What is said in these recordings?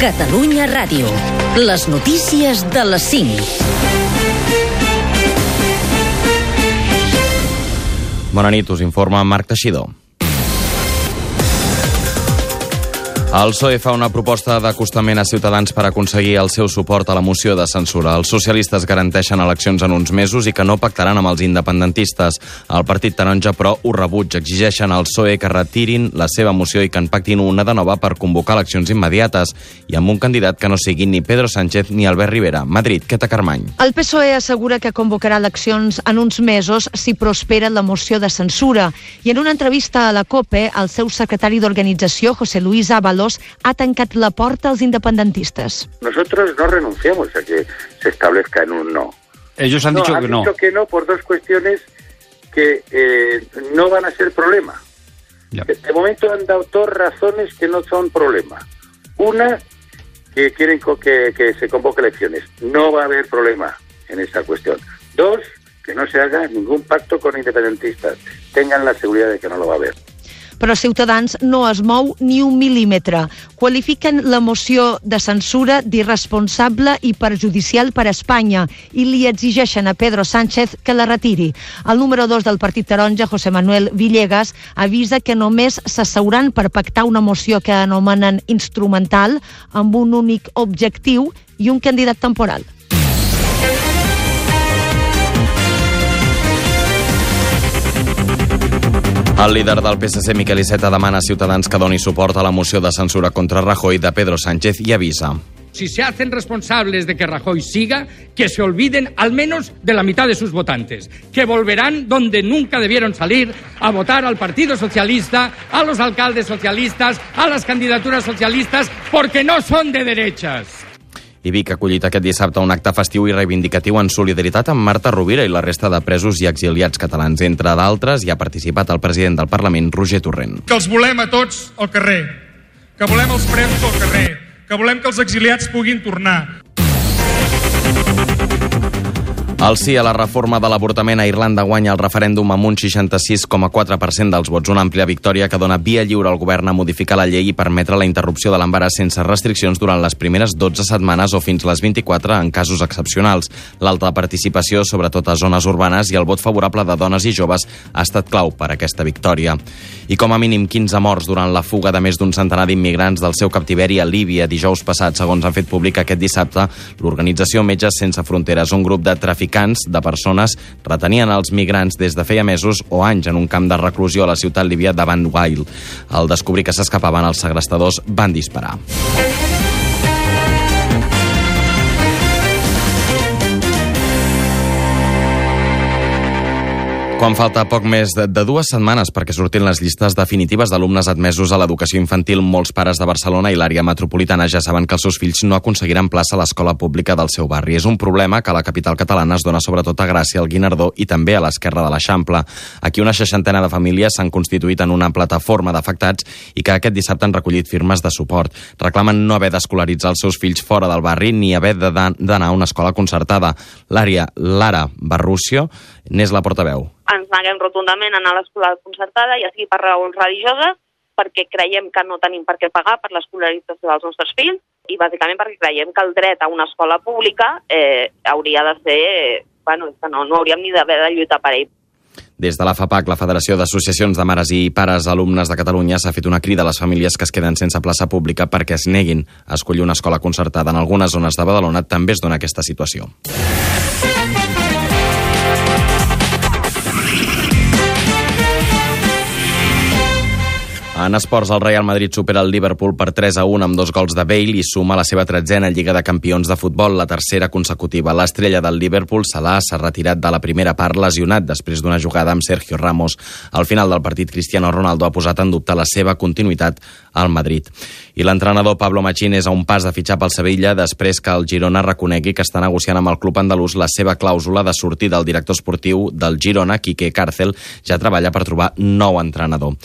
Catalunya Ràdio. Les notícies de les 5. Bona nit, us informa Marc Teixidor. El PSOE fa una proposta d'acostament a Ciutadans per aconseguir el seu suport a la moció de censura. Els socialistes garanteixen eleccions en uns mesos i que no pactaran amb els independentistes. El partit taronja, però, ho rebutja. Exigeixen al PSOE que retirin la seva moció i que en pactin una de nova per convocar eleccions immediates i amb un candidat que no sigui ni Pedro Sánchez ni Albert Rivera. Madrid, Queta Carmany. El PSOE assegura que convocarà eleccions en uns mesos si prospera la moció de censura. I en una entrevista a la COPE, el seu secretari d'organització, José Luis Ábalos, ha tancat la porta als independentistes. Nosotros no renunciamos a que se establezca en un no. Ellos han no, dicho han que no. dicho que no por dos cuestiones que eh, no van a ser problema. Ya. De momento han dado dos razones que no son problema. Una, que quieren que se convoque elecciones. No va a haber problema en esta cuestión. Dos, que no se haga ningún pacto con independentistas. Tengan la seguridad de que no lo va a haber. Però Ciutadans no es mou ni un mil·límetre. Qualifiquen la moció de censura d'irresponsable i perjudicial per a Espanya i li exigeixen a Pedro Sánchez que la retiri. El número 2 del Partit Taronja, José Manuel Villegas, avisa que només s'asseuran per pactar una moció que anomenen instrumental amb un únic objectiu i un candidat temporal. El líder del PSC, Miquel Iceta, demana a Ciutadans que doni suport a la moció de censura contra Rajoy de Pedro Sánchez i avisa. si se hacen responsables de que Rajoy siga, que se olviden al menos de la mitad de sus votantes, que volverán donde nunca debieron salir a votar al Partido Socialista, a los alcaldes socialistas, a las candidaturas socialistas, porque no son de derechas. I Vic ha acollit aquest dissabte un acte festiu i reivindicatiu en solidaritat amb Marta Rovira i la resta de presos i exiliats catalans. Entre d'altres, hi ha participat el president del Parlament, Roger Torrent. que els volem a tots al carrer, que volem els presos al carrer, que volem que els exiliats puguin tornar. El sí a la reforma de l'avortament a Irlanda guanya el referèndum amb un 66,4% dels vots. Una àmplia victòria que dona via lliure al govern a modificar la llei i permetre la interrupció de l'embaràs sense restriccions durant les primeres 12 setmanes o fins les 24 en casos excepcionals. L'alta participació, sobretot a zones urbanes, i el vot favorable de dones i joves ha estat clau per a aquesta victòria. I com a mínim 15 morts durant la fuga de més d'un centenar d'immigrants del seu captiveri a Líbia dijous passat, segons han fet públic aquest dissabte l'organització Metges Sense Fronteres, un grup de traficants de persones retenien els migrants des de feia mesos o anys en un camp de reclusió a la ciutat líbia de Van Wail. Al descobrir que s'escapaven, els segrestadors van disparar. Quan falta poc més de, dues setmanes perquè surtin les llistes definitives d'alumnes admesos a l'educació infantil, molts pares de Barcelona i l'àrea metropolitana ja saben que els seus fills no aconseguiran plaça a l'escola pública del seu barri. És un problema que a la capital catalana es dona sobretot a Gràcia, al Guinardó i també a l'esquerra de l'Eixample. Aquí una seixantena de famílies s'han constituït en una plataforma d'afectats i que aquest dissabte han recollit firmes de suport. Reclamen no haver d'escolaritzar els seus fills fora del barri ni haver d'anar a una escola concertada. L'àrea Lara Barrucio n'és la portaveu. Ens neguem rotundament a anar a l'escola concertada, ja sigui per raons religioses, perquè creiem que no tenim per què pagar per l'escolarització dels nostres fills i bàsicament perquè creiem que el dret a una escola pública eh, hauria de ser... Eh, bueno, que no, no hauríem ni d'haver de lluitar per ell. Des de la FAPAC, la Federació d'Associacions de Mares i Pares Alumnes de Catalunya, s'ha fet una crida a les famílies que es queden sense plaça pública perquè es neguin a escollir una escola concertada. En algunes zones de Badalona també es dona aquesta situació. En esports, el Real Madrid supera el Liverpool per 3 a 1 amb dos gols de Bale i suma la seva tretzena Lliga de Campions de futbol, la tercera consecutiva. L'estrella del Liverpool, Salah, s'ha retirat de la primera part lesionat després d'una jugada amb Sergio Ramos. Al final del partit, Cristiano Ronaldo ha posat en dubte la seva continuïtat al Madrid. I l'entrenador Pablo Machín és a un pas de fitxar pel Sevilla després que el Girona reconegui que està negociant amb el club andalús la seva clàusula de sortir del director esportiu del Girona, Quique Cárcel, ja treballa per trobar nou entrenador.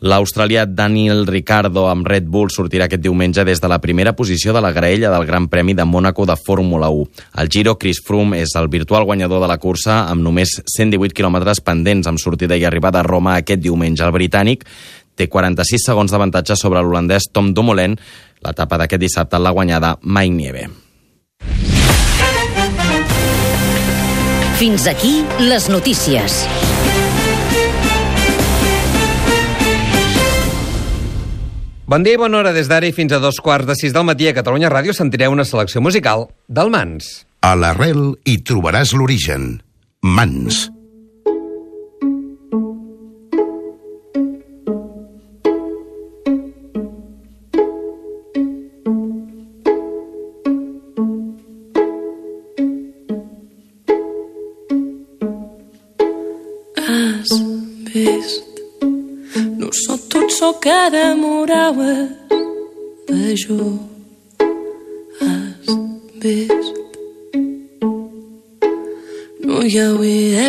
L'australià Daniel Ricardo amb Red Bull sortirà aquest diumenge des de la primera posició de la graella del Gran Premi de Mònaco de Fórmula 1. Al Giro, Chris Froome és el virtual guanyador de la cursa amb només 118 quilòmetres pendents amb sortida i arribada a Roma aquest diumenge. El britànic té 46 segons d'avantatge sobre l'holandès Tom Dumoulin. L'etapa d'aquest dissabte l'ha guanyada Mike Nieve. Fins aquí les notícies. Bon dia i bona hora des d'ara i fins a dos quarts de sis del matí a Catalunya Ràdio sentireu una selecció musical del Mans. A l'arrel hi trobaràs l'origen. Mans. Has vist No só que demorava Vejo Has vist. No hi hauria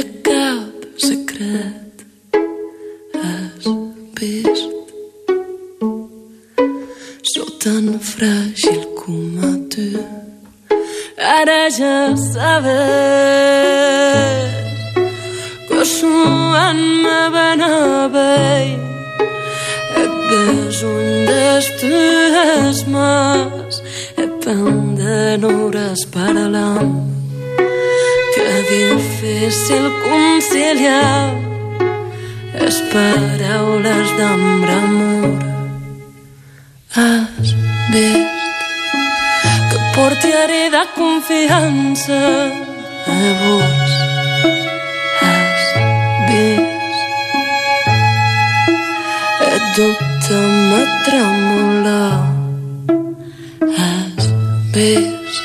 portaré de confiança a vos has vist et dubte me tremolar has vist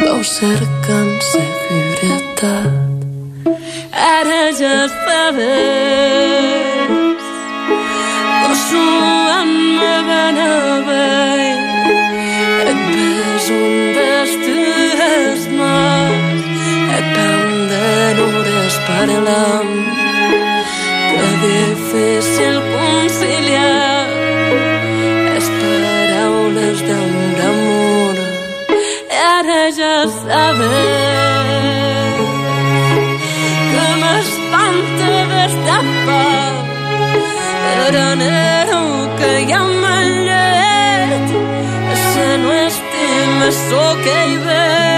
vau cercant seguretat ara ja sabes hores parlant que difícil conciliar les paraules d'amor ara ja sabes que m'espanta destapar però aneu que hi ha mallet se no estima so que hi ves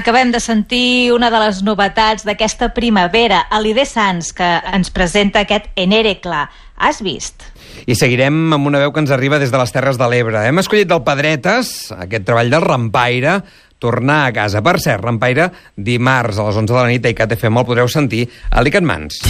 Acabem de sentir una de les novetats d'aquesta primavera, Alidé Sans, que ens presenta aquest Enere Clar. Has vist? I seguirem amb una veu que ens arriba des de les Terres de l'Ebre. Hem escollit del Pedretes, aquest treball del Rampaire, tornar a casa. Per cert, Rampaire, dimarts a les 11 de la nit a ICAT FM el podreu sentir a l'Icat Mans.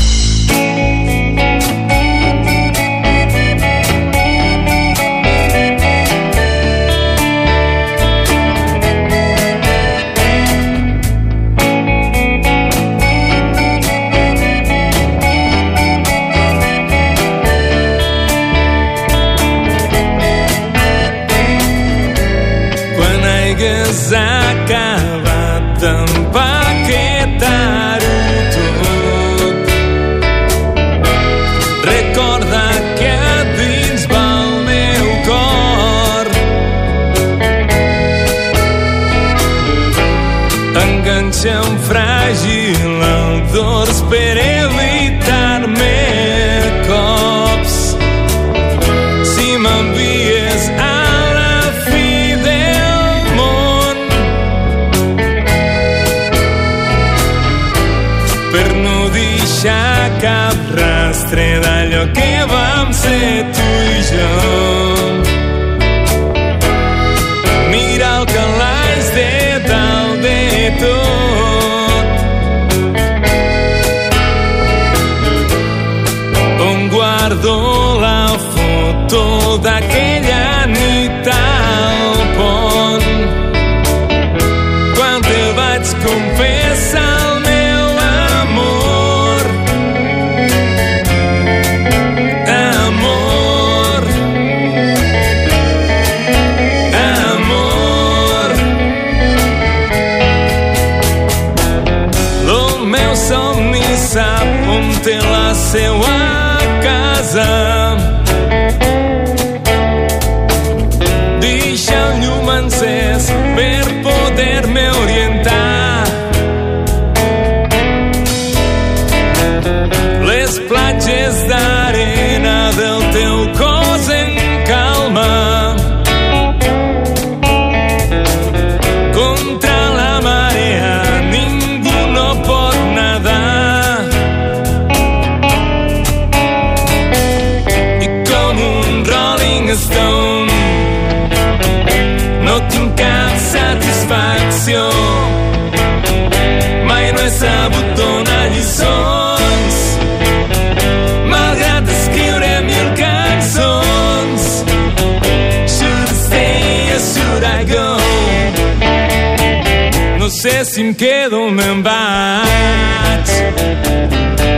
quedo me'n vaig.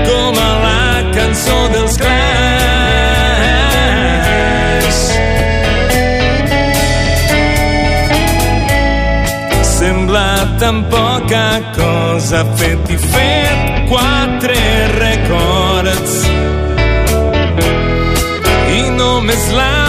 Com a la cançó dels crans sembla tan poca cosa fet i fet quatre records. I només l'any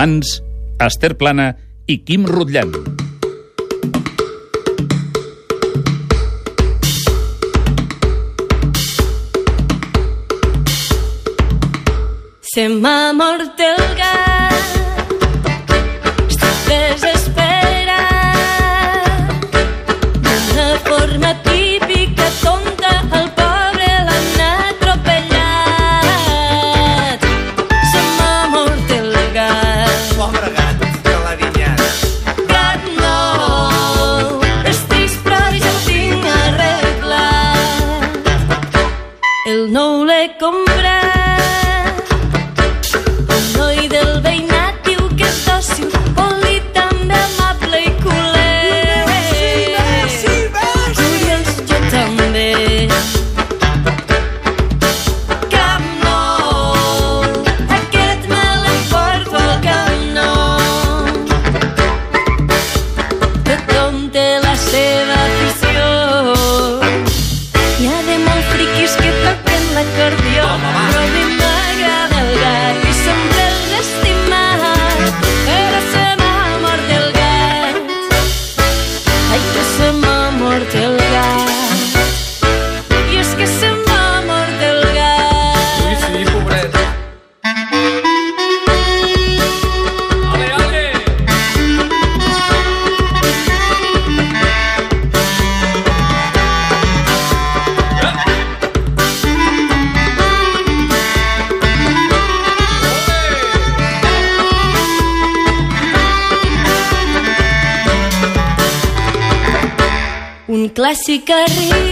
Mans, Esther Plana i Quim Rutllant. Se m'ha mort el cigarrillo.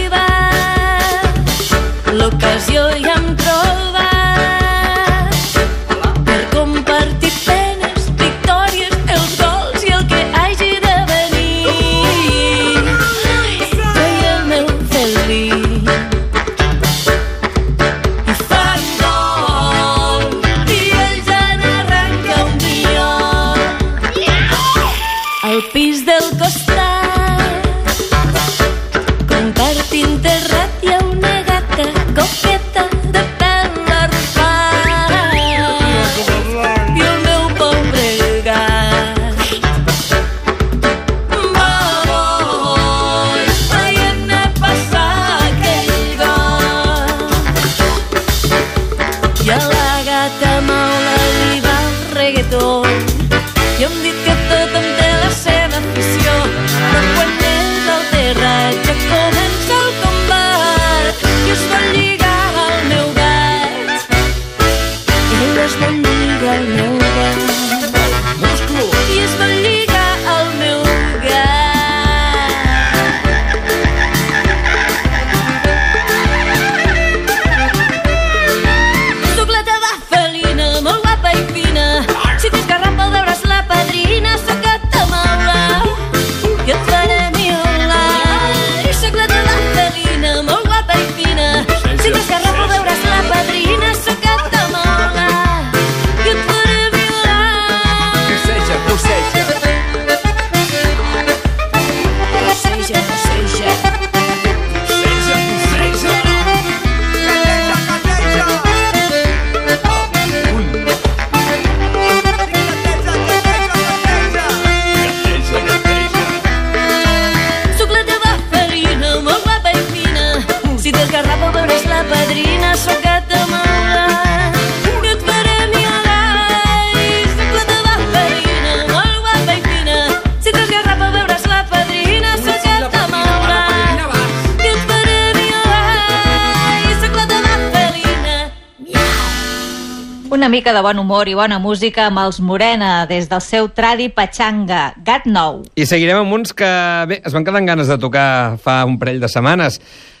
Mica de bon humor i bona música amb els Morena, des del seu Tradi Pachanga, Gat Nou. I seguirem amb uns que, bé, es van quedar amb ganes de tocar fa un parell de setmanes.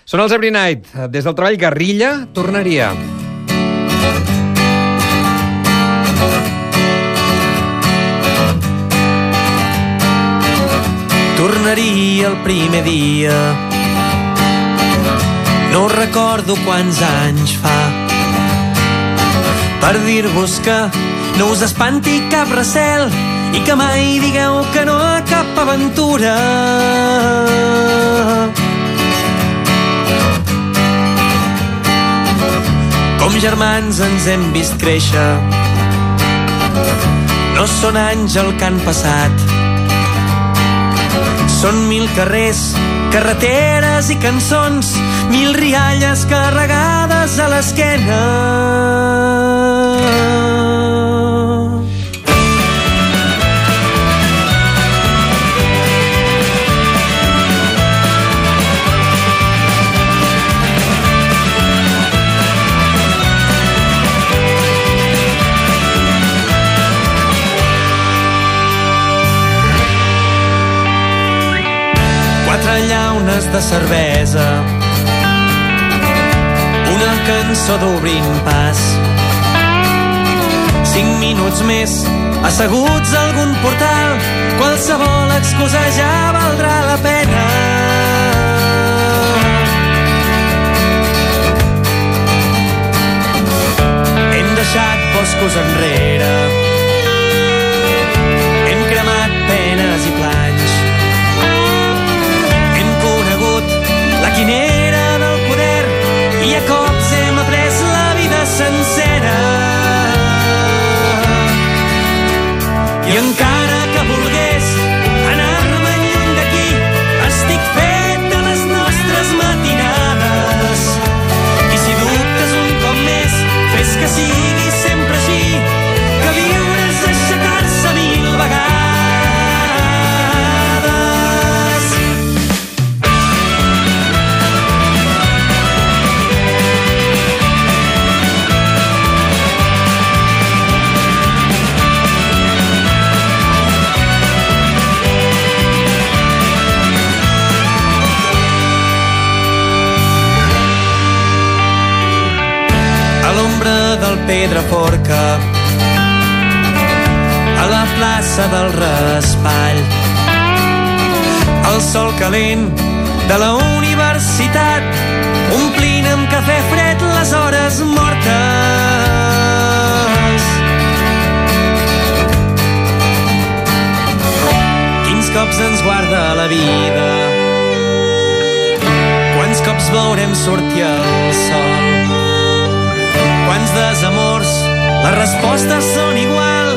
Són els Every Night. Des del treball Guerrilla, tornaria. Tornaria el primer dia No recordo quants anys fa Per dir-vos que no us espanti cap recel i que mai digueu que no a cap aventura. Com germans ens hem vist créixer. No són anys el que han passat. Són mil carrers, carreteres i cançons Mil rialles carregades a l'esquena cervesa. Una cançó d'obrint pas. Cinc minuts més asseguts a algun portal Qualsevol excusa ja valdrà la pena. Hem deixat boscos enrere Raspall el sol calent de la universitat omplint amb cafè fred les hores mortes. Quins cops ens guarda la vida? Quants cops veurem sortir el sol? Quants desamors, les respostes són igual,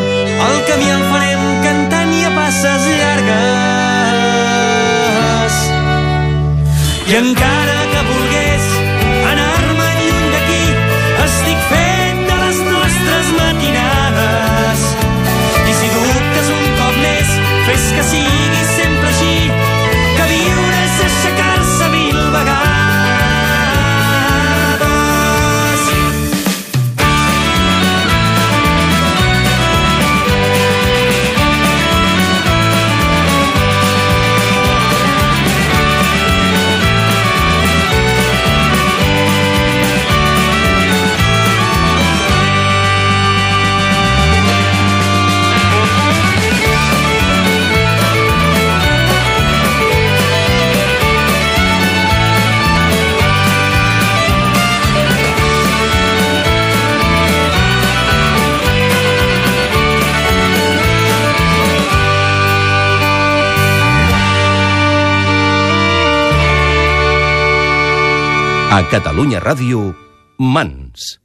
el camí el farem a passes llargues. I encara que volgués anar-me lluny d'aquí, estic fet de les nostres matinades. I si dubtes un cop més, fes que sigui A Catalunya Ràdio, Mans.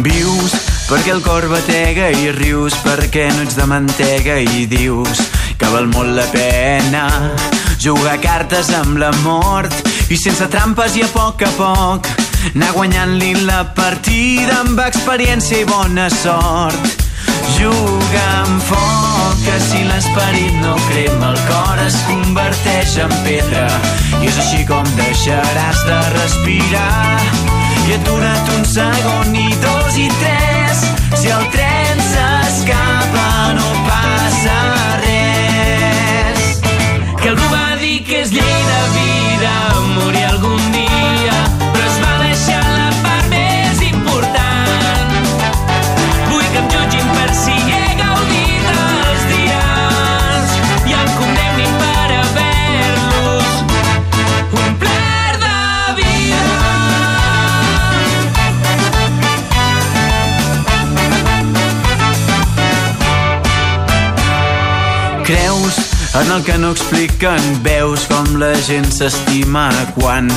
Vius perquè el cor batega i rius perquè no ets de mantega i dius que val molt la pena jugar cartes amb la mort i sense trampes i a poc a poc anar guanyant-li la partida amb experiència i bona sort Juga amb foc, que si l'esperit no crema, el cor es converteix en pedra. I és així com deixaràs de respirar. I atura't un segon, i dos, i tres. Si el tren s'escapa, no passa res. Que algú va que és llei de vida morir algun dia, però es va deixar la part més important. Vull que em jutgin per si he gaudit els dies i em condemnin per haver-los omplert de vida. Creus en el que no expliquen, veus com la gent s'estima quan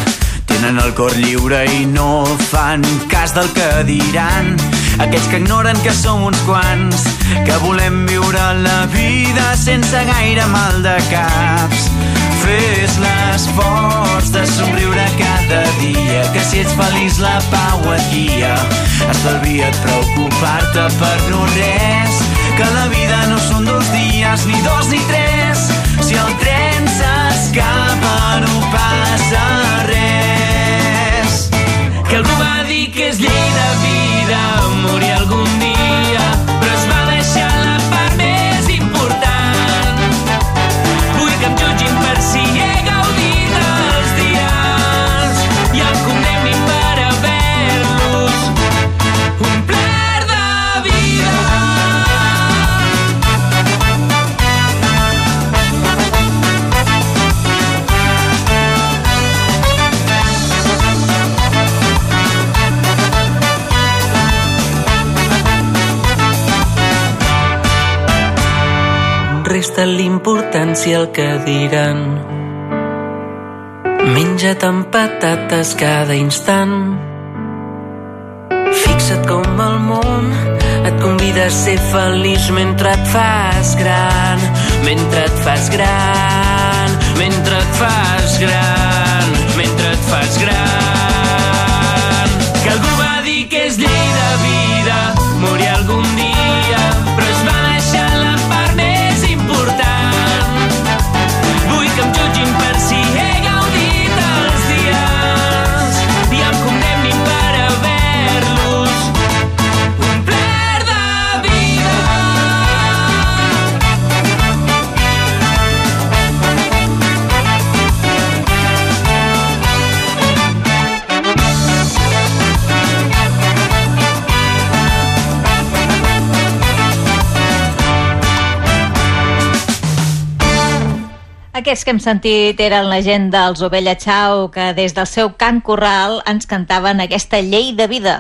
tenen el cor lliure i no fan cas del que diran. Aquells que ignoren que som uns quants, que volem viure la vida sense gaire mal de caps. Fes l'esforç de somriure cada dia, que si ets feliç la pau et guia. Estalvia't preocupar-te per no res, que la vida no són dos dies, ni dos ni tres. Si el tren s'escapa no passa res. Que algú va dir que és llei de vida morir algun Resta l'importància el que diran. Menja't amb patates cada instant. Fixa't com el món et convida a ser feliç mentre et fas gran, mentre et fas gran, mentre et fas gran, mentre et fas gran. Que algú va dir que és llei Aquests que hem sentit eren la gent dels Ovella Chao, que des del seu cant corral ens cantaven aquesta llei de vida.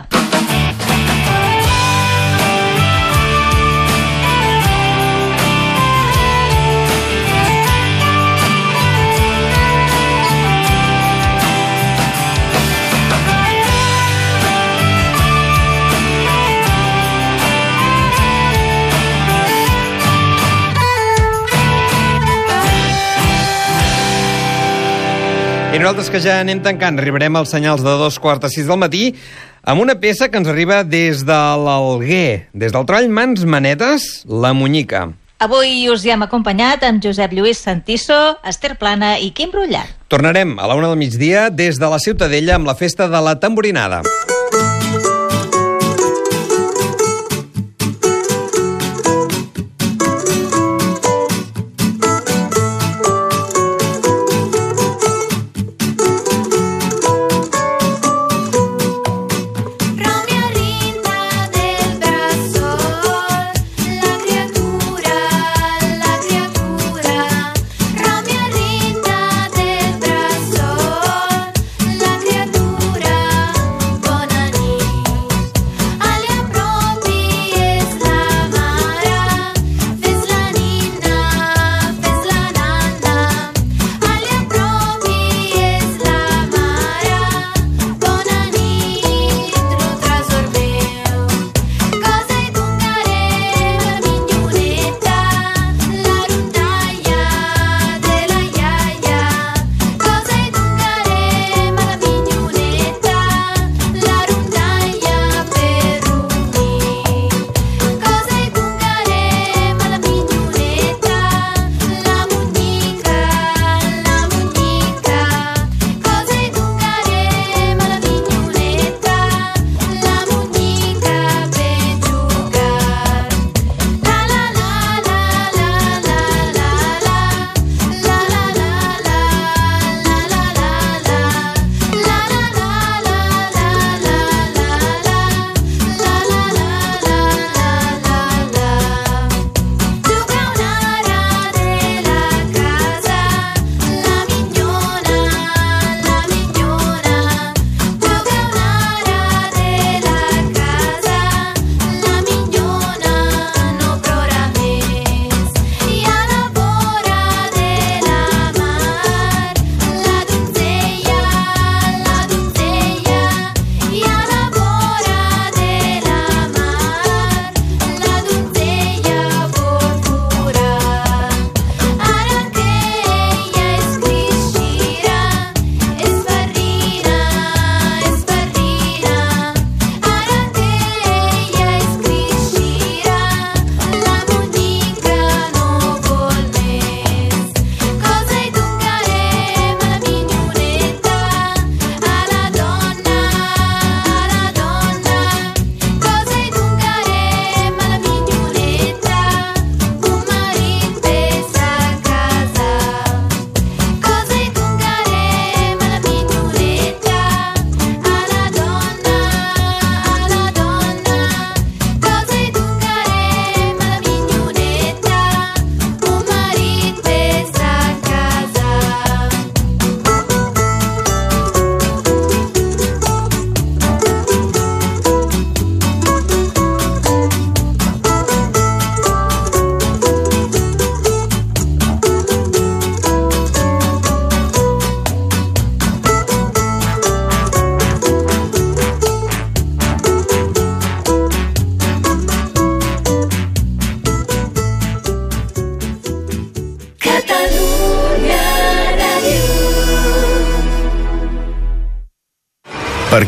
Nosaltres que ja anem tancant, arribarem als senyals de dos quarts de sis del matí amb una peça que ens arriba des de l'Alguer, des del treball Mans Manetes, La Munyica. Avui us hi hem acompanyat amb Josep Lluís Santiso, Esther Plana i Quim Brullat. Tornarem a la una del migdia des de la Ciutadella amb la festa de la tamborinada.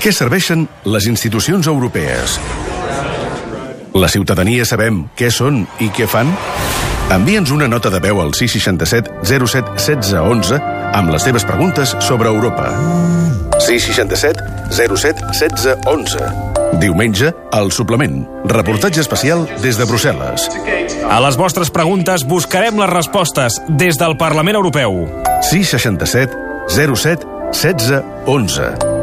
Què serveixen les institucions europees? La ciutadania sabem què són i què fan? Envia'ns una nota de veu al 667 07 16 11 amb les teves preguntes sobre Europa. 667 07 16 11. Diumenge, al suplement. Reportatge especial des de Brussel·les. A les vostres preguntes buscarem les respostes des del Parlament Europeu. 667 07 16 11.